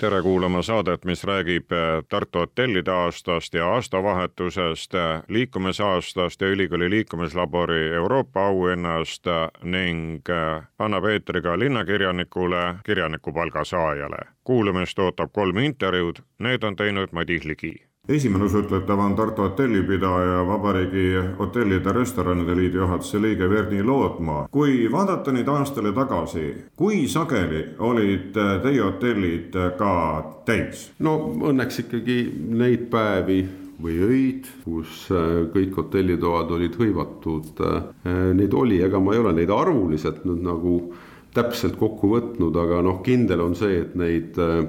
tere kuulama saadet, mis räägib äh, Tartu hotellide aastast ja aastavahetusest, äh, liikumisaastast ja ülikooli liikumislabori Euroopa auhinnast äh, ning annab eetriga linnakirjanikule kirjanikupalga saajale. kuulamist ootab kolm intervjuud, need on teinud Madis Ligi esimene usutletav on Tartu hotellipidaja Vabariigi Hotellide Restoranide Liidu juhatuse liige Verni Lootmaa. kui vaadata nüüd aastale tagasi, kui sageli olid teie hotellid ka täis? no õnneks ikkagi neid päevi või öid, kus äh, kõik hotellitoad olid hõivatud, äh, neid oli, ega ma ei ole neid arvuliselt nüüd nagu täpselt kokku võtnud, aga noh, kindel on see, et neid äh,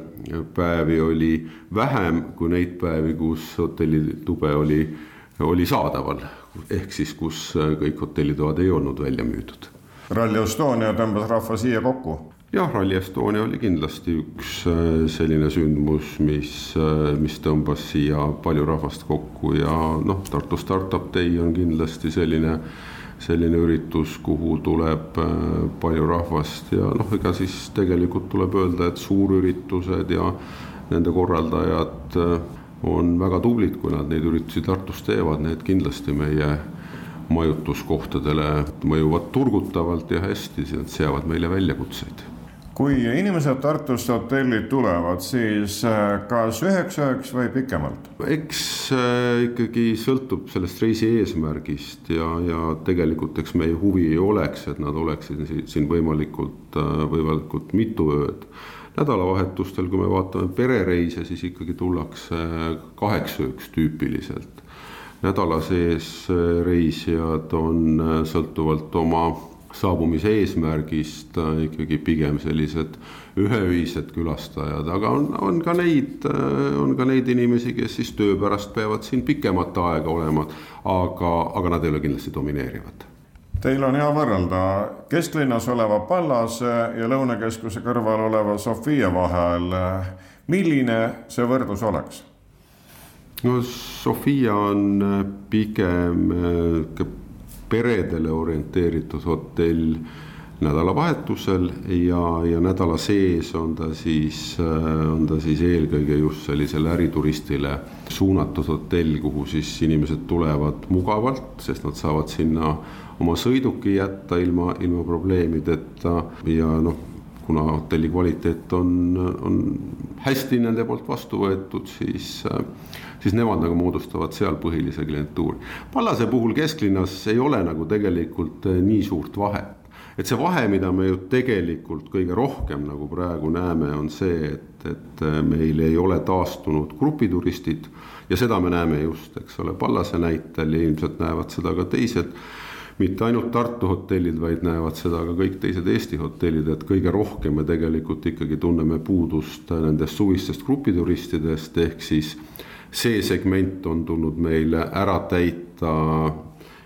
päevi oli vähem kui neid päevi, kus hotellitube oli, oli saadaval. ehk siis, kus äh, kõik hotellitoad ei olnud välja müüdud. Rally Estonia tõmbas rahva siia kokku? jah, Rally Estonia oli kindlasti üks äh, selline sündmus, mis, mis tõmbas siia palju rahvast kokku ja noh, Tartu Startup Day on kindlasti selline selline üritus, kuhu tuleb äh, palju rahvast ja noh, ega siis tegelikult tuleb öelda, et suurüritused ja nende korraldajad äh, on väga tublid, kui nad neid üritusi Tartus teevad, need kindlasti meie majutuskohtadele mõjuvad turgutavalt ja hästi, nad seavad meile väljakutseid kui inimesed Tartusse hotelli tulevad, siis äh, kas üheks ööks või pikemalt? eks äh, ikkagi sõltub sellest reisi eesmärgist ja, ja tegelikult eks meie huvi oleks, et nad oleksid siin võimalikult, äh, võimalikult mitu ööd. nädalavahetustel, kui me vaatame perereise, siis ikkagi tullakse kaheks ööks tüüpiliselt. nädala sees reisijad on sõltuvalt oma saabumise eesmärgist äh, ikkagi pigem sellised üheühised külastajad, aga on, on ka neid, äh, on ka neid inimesi, kes siis töö pärast peavad siin pikemat aega olema, aga, aga nad ei ole kindlasti domineerivad. Teil on hea võrrelda kesklinnas oleva Pallase ja Lõunakeskuse kõrval oleva Sofia vahel. milline see võrdlus oleks? no Sofia on pigem peredele orienteeritud hotell nädalavahetusel ja, ja nädala sees on ta siis, on ta siis eelkõige just sellisele ärituristile suunatud hotell, kuhu siis inimesed tulevad mugavalt, sest nad saavad sinna oma sõiduki jätta ilma, ilma probleemideta. Ja noh, kuna hotelli kvaliteet on, on hästi nende poolt vastu võetud, siis siis nemad nagu moodustavad seal põhilise klientuuri. Pallase puhul kesklinnas ei ole nagu tegelikult eh, nii suurt vahet et see vahe, mida me ju tegelikult kõige rohkem nagu praegu näeme, on see, et, et eh, meil ei ole taastunud grupituristid ja seda me näeme just, eks ole, Pallase näitel ja ilmselt näevad seda ka teised mitte ainult Tartu hotellid, vaid näevad seda ka kõik teised Eesti hotellid, et kõige rohkem me tegelikult ikkagi tunneme puudust nendest suvistest grupituristidest, ehk siis see segment on tulnud meil ära täita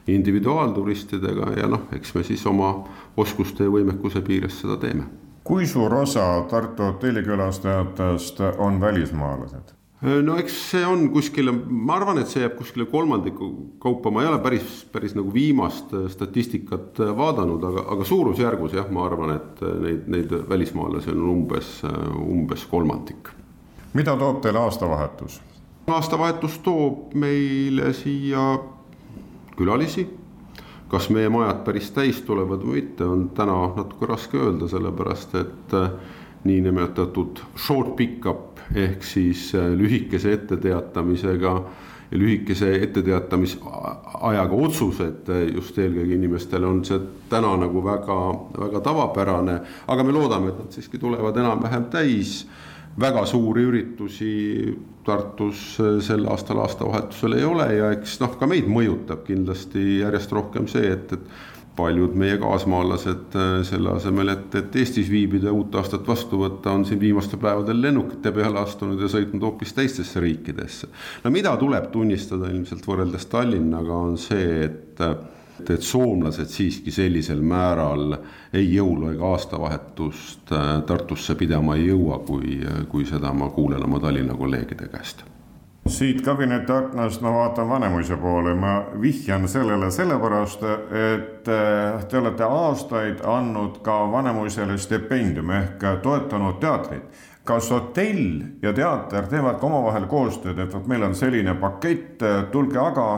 individuaalturistidega ja noh, eks me siis oma oskuste ja võimekuse piires seda teeme. kui suur osa Tartu hotellikülastajatest on välismaalased? No eks see on kuskile, ma arvan, et see jääb kuskile kolmandiku kaupa, ma ei ole päris, päris nagu viimast statistikat vaadanud, aga, aga suurusjärgus jah, ma arvan, et neid, neid välismaalasi on umbes, umbes kolmandik. mida toob teile aastavahetus? aastavahetus toob meile siia külalisi. kas meie majad päris täis tulevad või mitte, on täna natuke raske öelda, sellepärast et äh, niinimetatud short pick-up ehk siis äh, lühikese etteteatamisega ja lühikese etteteatamisajaga otsused äh, just eelkõige inimestele on see täna nagu väga, väga tavapärane, aga me loodame, et nad siiski tulevad enam-vähem täis. Väga suuri üritusi Tartus äh, sel aastal aastavahetusel ei ole ja eks noh, ka meid mõjutab kindlasti järjest rohkem see, et, et paljud meie kaasmaalased äh, selle asemel, et, et Eestis viibida ja uut aastat vastu võtta, on siin viimastel päevadel lennukite peale astunud ja sõitnud hoopis teistesse riikidesse. no mida tuleb tunnistada ilmselt võrreldes Tallinnaga, on see, et et soomlased siiski sellisel määral ei jõulu ega aastavahetust äh, Tartusse pidama ei jõua, kui, kui seda ma kuulen oma Tallinna kolleegide käest siit kabineti aknast ma vaatan Vanemuise poole, ma vihjan sellele sellepärast, et äh, te olete aastaid andnud ka Vanemuisele stipendiumi ehk toetanud teatrit. kas hotell ja teater teevad ka omavahel koostööd, et vot meil on selline pakett, tulge aga,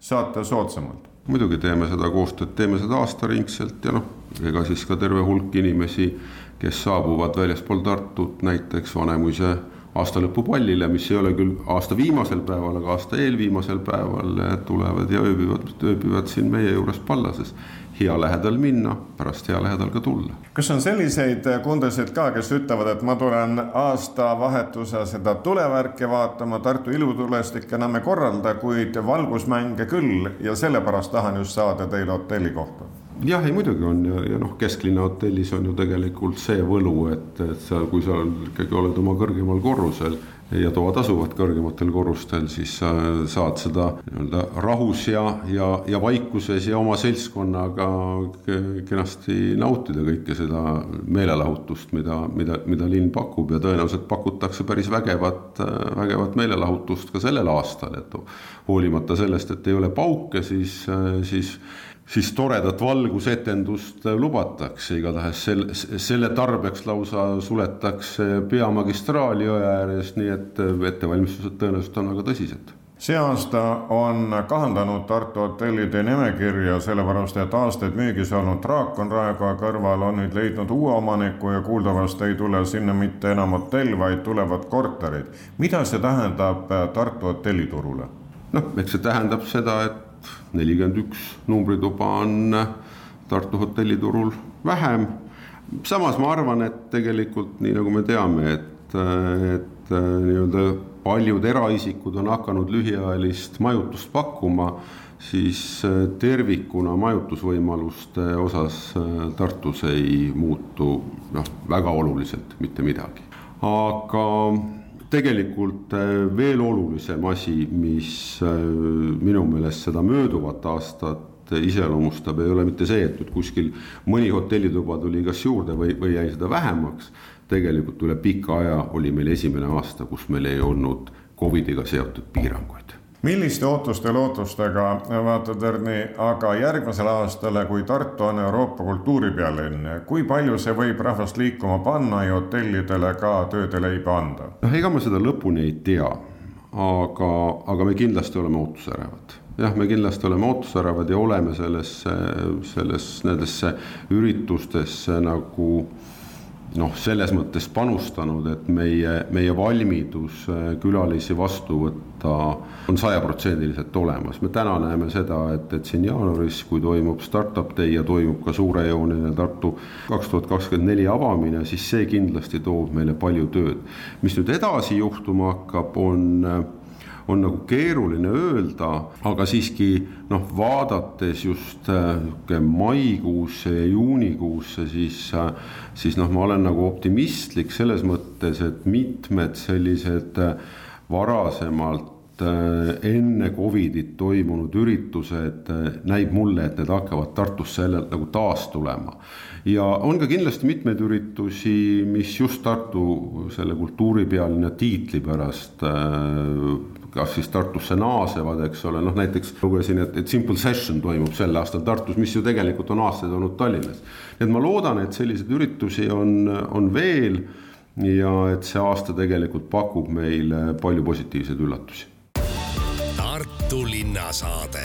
saate soodsamalt? muidugi teeme seda koostööd, teeme seda aastaringselt ja noh, ega siis ka terve hulk inimesi, kes saabuvad väljaspool Tartut, näiteks Vanemuise aastalõpupallile, mis ei ole küll aasta viimasel päeval, aga aasta eelviimasel päeval tulevad ja ööbivad, ööbivad siin meie juures Pallases. hea lähedal minna, pärast hea lähedal ka tulla. kas on selliseid kundasid ka, kes ütlevad, et ma tulen aastavahetuse seda tulevärki vaatama, Tartu ilutulestik enam ei korralda, kuid valgusmänge küll ja sellepärast tahan just saada teile hotelli kohta? Jah, ei muidugi on. Ja, ja noh, kesklinna hotellis on ju tegelikult see võlu, et, et sa, kui sa ikkagi oled oma kõrgemal korrusel ja toad asuvad kõrgematel korrustel, siis sa saad seda nii-öelda rahus ja, ja, ja vaikuses ja oma seltskonnaga kenasti nautida kõike seda meelelahutust, mida, mida, mida linn pakub. Ja tõenäoliselt pakutakse päris vägevat, vägevat meelelahutust ka sellel aastal, et hoolimata sellest, et ei ole pauke, siis, siis siis toredat valgusetendust lubatakse, igatahes selle, selle tarbeks lausa suletakse peamagistraal jõe ääres, nii et ettevalmistused tõenäoliselt on väga tõsised see aasta on kahandanud Tartu hotellide nimekirja, sellepärast et aastaid müügis olnud Draakon Raekoja kõrval on nüüd leidnud uue omaniku ja kuuldavasti ei tule sinna mitte enam hotell, vaid tulevad korterid. mida see tähendab Tartu hotelliturule? noh, eks see tähendab seda, et nelikümmend üks numbrituba on Tartu hotelliturul vähem. samas ma arvan, et tegelikult nii nagu me teame, et, et nii-öelda paljud eraisikud on hakanud lühiajalist majutust pakkuma, siis tervikuna majutusvõimaluste osas Tartus ei muutu noh, väga oluliselt mitte midagi. aga tegelikult äh, veel olulisem asi, mis äh, minu meelest seda mööduvat aastat iseloomustab, ei ole mitte see, et nüüd kuskil mõni hotellituba tuli kas juurde või, või jäi seda vähemaks. tegelikult üle pika aja oli meil esimene aasta, kus meil ei olnud Covidiga seotud piiranguid milliste ootuste lootustega vaatad, Erni, aga järgmisele aastale, kui Tartu on Euroopa kultuuripealinn, kui palju see võib rahvast liikuma panna ja hotellidele ka tööd ja leiba anda? noh, ega ma seda lõpuni ei tea, aga, aga me kindlasti oleme ootusärevad jah, me kindlasti oleme ootusärevad ja oleme sellesse, selles, nendesse üritustesse nagu noh, selles mõttes panustanud, et meie, meie valmidus külalisi vastu võtta on sajaprotsendiliselt olemas. me täna näeme seda, et, et siin jaanuaris, kui toimub startup day ja toimub ka suurejooneline Tartu kaks tuhat kakskümmend neli avamine, siis see kindlasti toob meile palju tööd. mis nüüd edasi juhtuma hakkab, on on nagu keeruline öelda, aga siiski noh, vaadates just niisugune maikuusse ja juunikuusse, siis, siis noh, ma olen nagu optimistlik selles mõttes, et mitmed sellised varasemalt Äh, enne Covidit toimunud üritused, äh, näib mulle, et need hakkavad Tartusse jälle nagu taas tulema. ja on ka kindlasti mitmeid üritusi, mis just Tartu selle kultuuripealinna tiitli pärast äh, kas siis Tartusse naasevad, eks ole, noh näiteks lugesin, et, et Simple Session toimub sel aastal Tartus, mis ju tegelikult on aastaid olnud Tallinnas. et ma loodan, et selliseid üritusi on, on veel ja et see aasta tegelikult pakub meile palju positiivseid üllatusi. Tartu linnasaade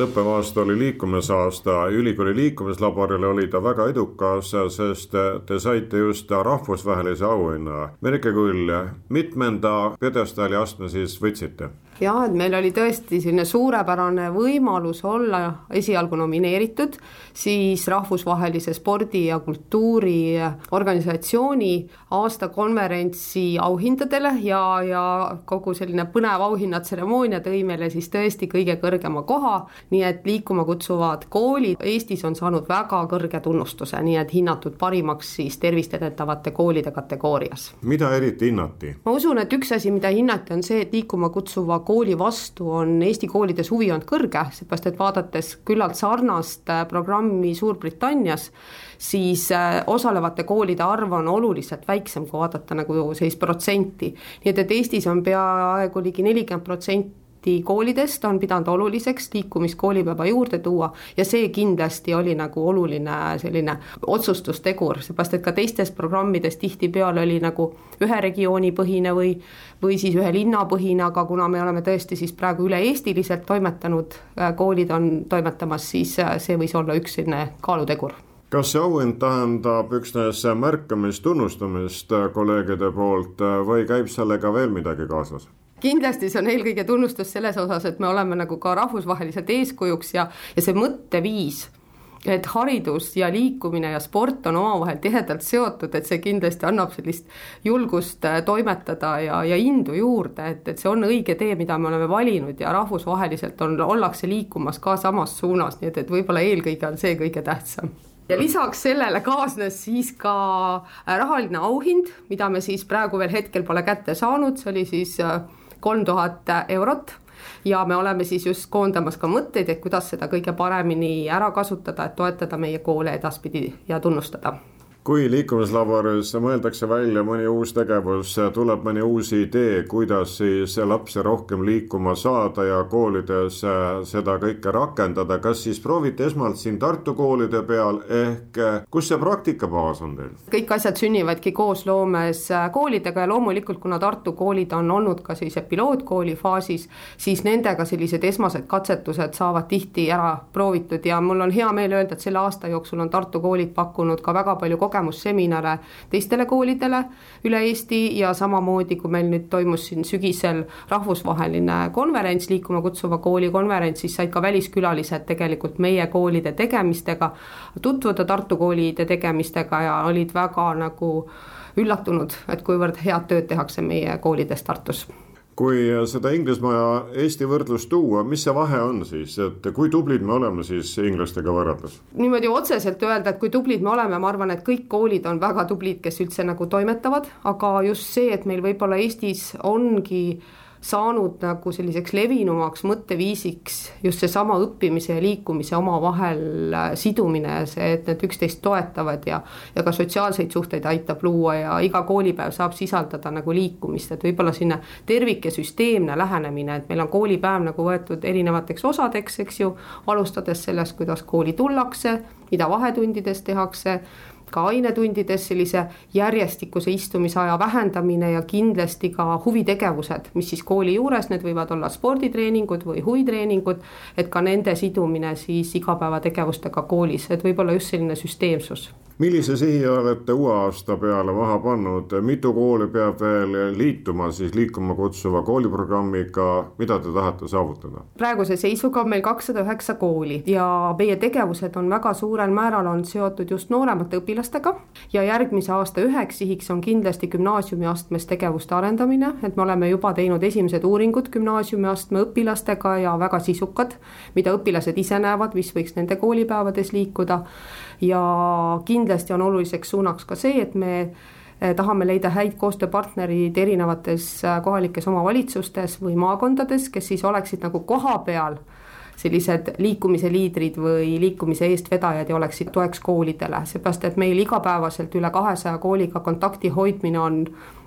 lõppev aasta oli liikumisaasta, ülikooli liikumislaborile oli ta väga edukas, sest te saite just rahvusvahelise auhinna. Merike Kull, mitmenda pjedestaali astme siis võtsite? Jah, et meil oli tõesti selline suurepärane võimalus olla esialgu nomineeritud siis rahvusvahelise spordi ja kultuuriorganisatsiooni aastakonverentsi auhindadele ja, ja kogu selline põnev auhinnatseremoonia tõi meile siis tõesti kõige kõrgema koha, nii et liikuma kutsuvad koolid Eestis on saanud väga kõrge tunnustuse, nii et hinnatud parimaks siis tervist edendavate koolide kategoorias. mida eriti hinnati? ma usun, et üks asi, mida hinnati, on see, et liikuma kutsuva kooli vastu on Eesti koolides huvi olnud kõrge, seepärast et vaadates küllalt sarnast äh, programmi Suurbritannias, siis äh, osalevate koolide arv on oluliselt väiksem, kui vaadata nagu sellist protsenti. nii et, et Eestis on peaaegu ligi nelikümmend protsenti protsenti koolidest on pidanud oluliseks liikumist koolipäeva juurde tuua ja see kindlasti oli nagu oluline selline otsustustegur, seepärast et ka teistes programmides tihtipeale oli nagu ühe regiooni põhine või või siis ühe linna põhine, aga kuna me oleme tõesti siis praegu üle-eestiliselt toimetanud, äh, koolid on toimetamas, siis äh, see võis olla üks selline kaalutegur kas see auhind tähendab üksnes märkamist, tunnustamist kolleegide poolt või käib sellega veel midagi kaasas? Kindlasti see on eelkõige tunnustus selles osas, et me oleme nagu ka rahvusvaheliselt eeskujuks ja, ja see mõtteviis, et haridus ja liikumine ja sport on omavahel tihedalt seotud, et see kindlasti annab sellist julgust äh, toimetada ja, ja indu juurde, et, et see on õige tee, mida me oleme valinud ja rahvusvaheliselt on, ollakse liikumas ka samas suunas, nii et, et võib-olla eelkõige on see kõige tähtsam. Ja lisaks sellele kaasnes siis ka äh, rahaline auhind, mida me siis praegu veel hetkel pole kätte saanud, see oli siis äh, kolm tuhat eurot. Ja me oleme siis just koondamas ka mõtteid, et kuidas seda kõige paremini ära kasutada, et toetada meie koole edaspidi ja tunnustada kui liikumislaboris mõeldakse välja mõni uus tegevus, tuleb mõni uus idee, kuidas siis lapsi rohkem liikuma saada ja koolides seda kõike rakendada, kas siis proovite esmalt siin Tartu koolide peal? Ehk kus see praktikabaas on teil? kõik asjad sünnivadki koosloomes koolidega ja loomulikult, kuna Tartu koolid on olnud ka sellise pilootkooli faasis, siis nendega sellised esmased katsetused saavad tihti ära proovitud. Ja mul on hea meel öelda, et selle aasta jooksul on Tartu koolid pakkunud ka väga palju kogemusseminare teistele koolidele üle Eesti ja samamoodi, kui meil nüüd toimus siin sügisel rahvusvaheline konverents, Liikuma kutsuva kooli konverents, siis said ka väliskülalised tegelikult meie koolide tegemistega tutvuda, Tartu koolide tegemistega ja olid väga nagu üllatunud, et kuivõrd head tööd tehakse meie koolides Tartus kui seda Inglismaa ja Eesti võrdlust tuua, mis see vahe on siis, et kui tublid me oleme siis inglastega võrreldes? niimoodi otseselt öelda, et kui tublid me oleme, ma arvan, et kõik koolid on väga tublid, kes üldse nagu toimetavad, aga just see, et meil võib-olla Eestis ongi äh, saanud nagu selliseks levinumaks mõtteviisiks just seesama õppimise ja liikumise omavahel äh, sidumine, see, et need üksteist toetavad ja ja ka sotsiaalseid suhteid aitab luua ja iga koolipäev saab sisaldada nagu liikumist, et võib-olla sinna tervik ja süsteemne lähenemine, et meil on koolipäev nagu võetud erinevateks osadeks, eks ju, alustades sellest, kuidas kooli tullakse, mida vahetundides tehakse ka ainetundides sellise järjestikuse istumisaja vähendamine ja kindlasti ka huvitegevused, mis siis kooli juures, need võivad olla sporditreeningud või huvitreeningud, et ka nende sidumine siis igapäevategevustega koolis, et võib-olla just selline süsteemsus millise sihi olete uue aasta peale maha pannud, mitu kooli peab veel liituma siis liikuma kutsuva kooliprogrammiga, mida te tahate saavutada? praeguse seisuga on meil kakssada üheksa kooli ja meie tegevused on väga suurel määral on seotud just nooremate õpilastega. Ja järgmise aasta üheks sihiks on kindlasti gümnaasiumiastmes tegevuste arendamine, et me oleme juba teinud esimesed uuringud gümnaasiumiastme õpilastega ja väga sisukad, mida õpilased ise näevad, mis võiks nende koolipäevades liikuda. Ja kindlasti on oluliseks suunaks ka see, et me eh, tahame leida häid koostööpartnerid erinevates eh, kohalikes omavalitsustes või maakondades, kes siis oleksid nagu kohapeal sellised liikumise liidrid või liikumise eestvedajad ja oleksid toeks koolidele, seepärast et meil igapäevaselt üle kahesaja kooliga kontakti hoidmine on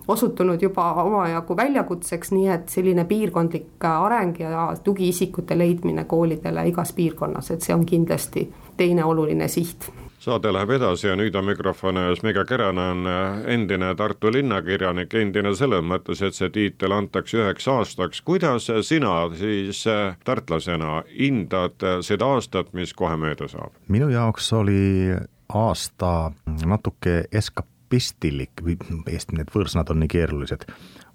osutunud juba omajagu väljakutseks, nii et selline piirkondlik areng ja tugiisikute leidmine koolidele igas piirkonnas, et see on kindlasti teine oluline siht saade läheb edasi ja nüüd on mikrofoni ees Mege Keränen, endine Tartu linnakirjanik, endine selles mõttes, et see tiitel antakse üheks aastaks. kuidas sina siis tartlasena hindad seda aastat, mis kohe mööda saab? minu jaoks oli aasta natuke eskapistilik või Eesti need võõrsõnad on nii keerulised.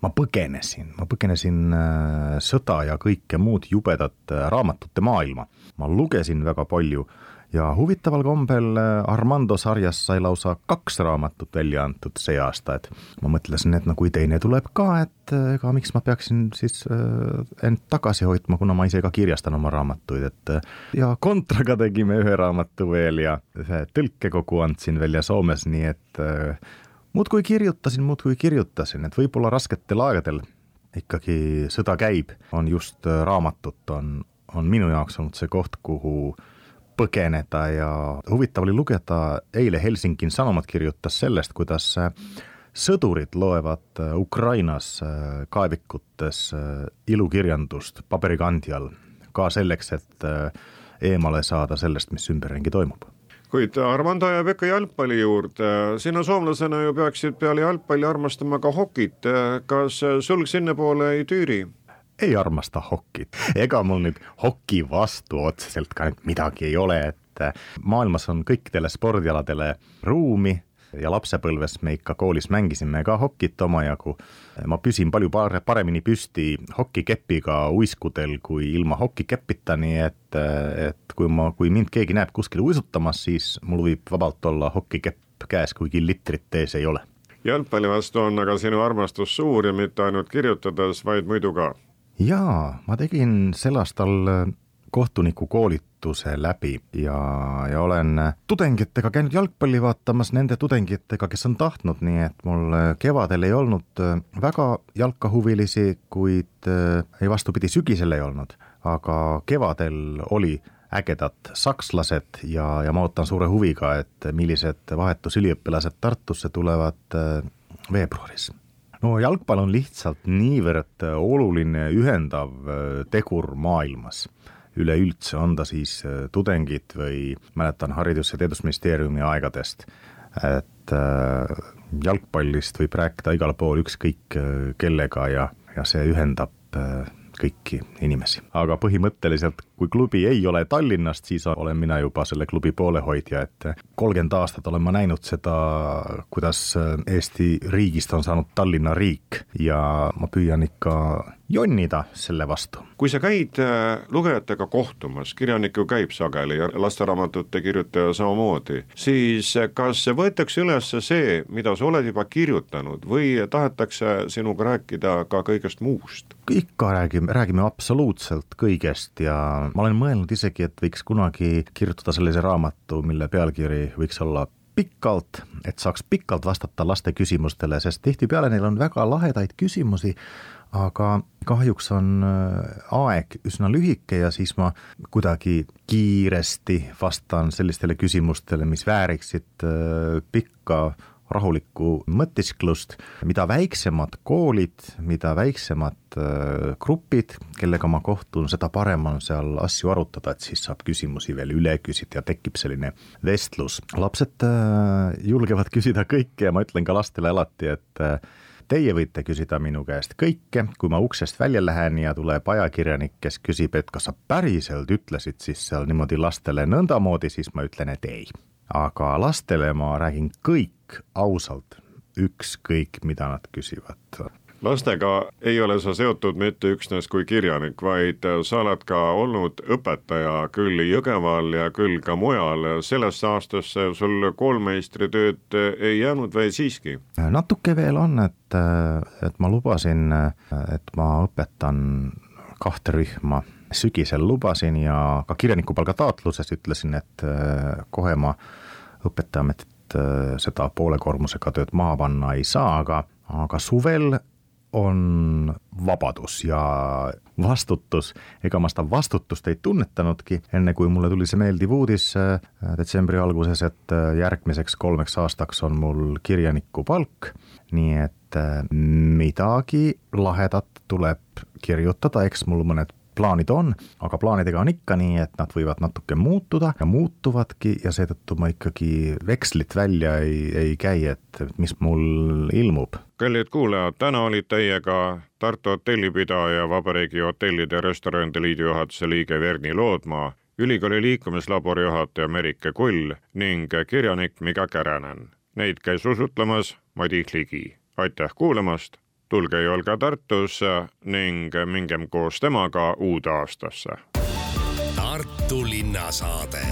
ma põgenesin, ma põgenesin äh, sõda ja kõike muud jubedat äh, raamatute maailma. ma lugesin väga palju ja huvitaval kombel äh, Armando sarjas sai lausa kaks raamatut välja antud see aasta, et ma mõtlesin, et no kui teine tuleb ka, et äh, ega miks ma peaksin siis äh, end tagasi hoidma, kuna ma ise ka kirjastan oma raamatuid, et ja Kontraga tegime ühe raamatu veel ja ühe tõlkekogu andsin välja Soomes, nii et muudkui kirjutasin, muudkui kirjutasin, et võib-olla rasketel aegadel ikkagi sõda käib, on just raamatut, on, on minu jaoks olnud see koht, kuhu põgeneda ja huvitav oli lugeda, eile Helsingin Sanomat kirjutas sellest, kuidas sõdurid loevad Ukrainas kaevikutes ilukirjandust paberikandjal ka selleks, et eemale saada sellest, mis ümberringi toimub. Kuid Armando jääb ikka jalgpalli juurde, sina soomlasena ju peaksid peale jalgpalli armastama ka hokit, kas sulg sinnapoole ei tüüri? Ei armasta hokit, ega mul nüüd hoki vastu otseselt ka nüüd midagi ei ole, et maailmas on kõikidele spordialadele ruumi ja lapsepõlves me ikka koolis mängisime ka hokit omajagu. ma püsin palju paremini püsti hokikepiga uiskudel kui ilma hokikepita, nii et, et kui ma, kui mind keegi näeb kuskil uisutamas, siis mul võib vabalt olla hokikepp käes, kuigi litrit ees ei ole. jalgpalli vastu on aga sinu armastus suur ja mitte ainult kirjutades, vaid muidu ka. Jaa, ma tegin sel aastal kohtunikukoolituse läbi ja, ja olen tudengitega käinud jalgpalli vaatamas, nende tudengitega, kes on tahtnud, nii et mul kevadel ei olnud äh, väga jalkahuvilisi, kuid äh, ei vastupidi, sügisel ei olnud, aga kevadel oli ägedad sakslased ja, ja ma ootan suure huviga, et millised vahetusüliõpilased Tartusse tulevad äh, veebruaris no jalgpall on lihtsalt niivõrd oluline ühendav tegur maailmas üleüldse, on ta siis äh, tudengid või mäletan Haridus- ja Teadusministeeriumi aegadest, et äh, jalgpallist võib rääkida igal pool ükskõik äh, kellega ja, ja see ühendab kõiki inimesi. aga põhimõtteliselt, kui klubi ei ole Tallinnast, siis olen mina juba selle klubi poolehoidja, et kolmkümmend aastat olen ma näinud seda, kuidas Eesti riigist on saanud Tallinna riik ja ma püüan ikka jonnida selle vastu. kui sa käid äh, lugejatega kohtumas, kirjanik ju käib sageli ja lasteraamatute kirjutaja samamoodi, siis äh, kas võetakse üles see, mida sa oled juba kirjutanud või tahetakse sinuga rääkida ka kõigest muust? ikka räägime, räägime absoluutselt kõigest ja ma olen mõelnud isegi, et võiks kunagi kirjutada sellise raamatu, mille pealkiri võiks olla pikalt, et saaks pikalt vastata laste küsimustele, sest tihtipeale neil on väga lahedaid küsimusi, aga kahjuks on äh, aeg üsna lühike ja siis ma kuidagi kiiresti vastan sellistele küsimustele, mis vääriksid äh, pikka rahulikku mõtisklust, mida väiksemad koolid, mida väiksemad äh, grupid, kellega ma kohtun, seda parem on seal asju arutada, et siis saab küsimusi veel üle küsida ja tekib selline vestlus. lapsed julgevad küsida kõike ja ma ütlen ka lastele alati, et Teie võite küsida minu käest kõike, kui ma uksest välja lähen ja tuleb ajakirjanik, kes küsib, et kas sa päriselt ütlesid siis seal niimoodi lastele nõndamoodi, siis ma ütlen, et ei. Aga lastele ma räägin kõik ausalt, ükskõik, mida nad küsivad lastega ei ole sa seotud mitte üksnes kui kirjanik, vaid sa oled ka olnud õpetaja küll Jõgeval ja küll ka mujal. sellesse aastasse sul koolmeistritööd ei jäänud või siiski? natuke veel on, et, et ma lubasin, et ma õpetan kahte rühma sügisel lubasin ja ka kirjanikupalga taotluses ütlesin, et kohe ma õpetajaametit seda poole koormusega tööd maha panna ei saa, aga, aga suvel on vabadus ja vastutus, ega ma seda vastutust ei tunnetanudki, enne kui mulle tuli see meeldiv uudis äh, detsembri alguses, et äh, järgmiseks kolmeks aastaks on mul kirjanikupalk, nii et äh, midagi lahedat tuleb kirjutada, eks mul mõned plaanid on, aga plaanidega on ikka nii, et nad võivad natuke muutuda ja muutuvadki ja seetõttu ma ikkagi vekslit välja ei, ei käi, et mis mul ilmub. kallid kuulajad, täna olid teiega Tartu hotellipidaja, Vabariigi Hotellide ja Restoranide Liidu juhatuse liige Verni Loodmaa, ülikooli liikumislabori juhataja Merike Kull ning kirjanik Miga Käränen. Neid käis usutlemas Madis Ligi. aitäh kuulamast tulge Jolga Tartusse ning mingem koos temaga uude aastasse. Tartu linnasaade